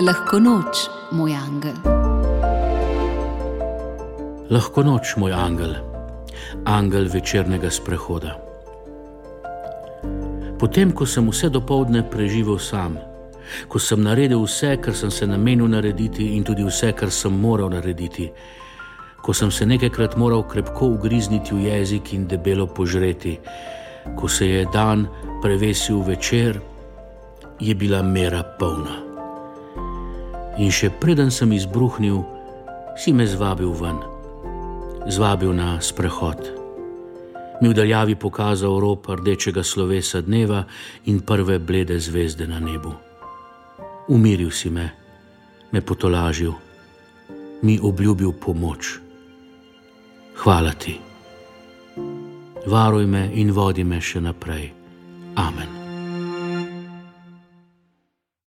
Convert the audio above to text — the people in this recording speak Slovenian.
Lahko noč, moj angel. Lahko noč, moj angel, angel večernega sprehoda. Potem, ko sem vse dopoledne preživel sam, ko sem naredil vse, kar sem se namenil narediti, in tudi vse, kar sem moral narediti, ko sem se nekajkrat moral krepko ugrizniti v jezik in debelo požreti, ko se je dan prevesil večer, je bila mera polna. In še preden sem izbruhnil, si me zvabil ven zvabil na sprehod. Mi v daljavi pokazal rob rdečega slovesa dneva in prve blede zvezde na nebu. Umiril si me, me potolažil, mi obljubil pomoč. Hvala ti. Varuj me in vodi me še naprej. Amen.